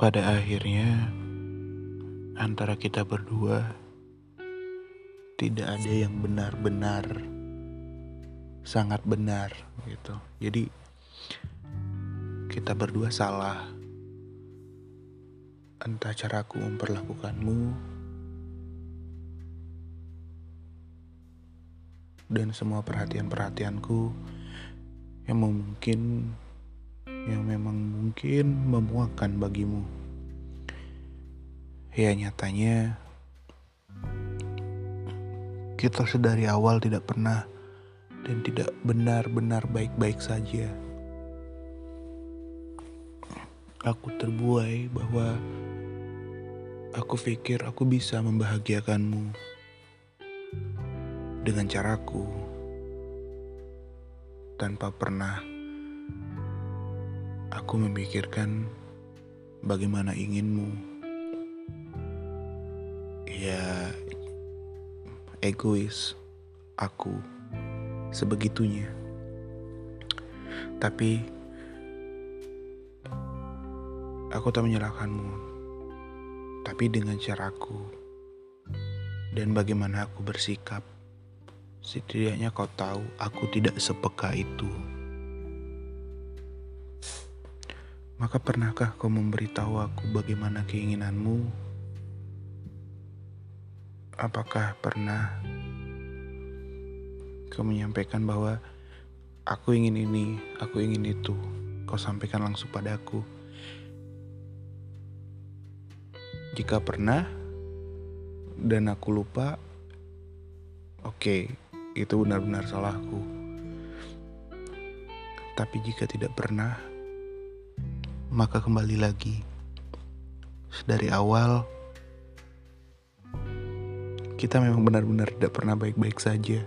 Pada akhirnya, antara kita berdua tidak ada yang benar-benar sangat benar gitu. Jadi kita berdua salah. Entah caraku memperlakukanmu dan semua perhatian-perhatianku yang mungkin yang memang mungkin memuakkan bagimu. Ya nyatanya kita sedari awal tidak pernah dan tidak benar-benar baik-baik saja. Aku terbuai bahwa aku pikir aku bisa membahagiakanmu dengan caraku tanpa pernah aku memikirkan bagaimana inginmu. Ya, egois aku sebegitunya. Tapi aku tak menyalahkanmu. Tapi dengan caraku dan bagaimana aku bersikap, setidaknya kau tahu aku tidak sepeka itu. Maka pernahkah kau memberitahu aku bagaimana keinginanmu? Apakah pernah kau menyampaikan bahwa aku ingin ini, aku ingin itu? Kau sampaikan langsung padaku. Jika pernah dan aku lupa, oke, okay, itu benar-benar salahku. Tapi jika tidak pernah, maka kembali lagi. Dari awal, kita memang benar-benar tidak pernah baik-baik saja.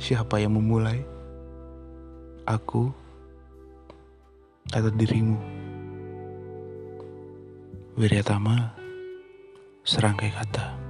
Siapa yang memulai? Aku atau dirimu? Wiryatama, serangkai kata.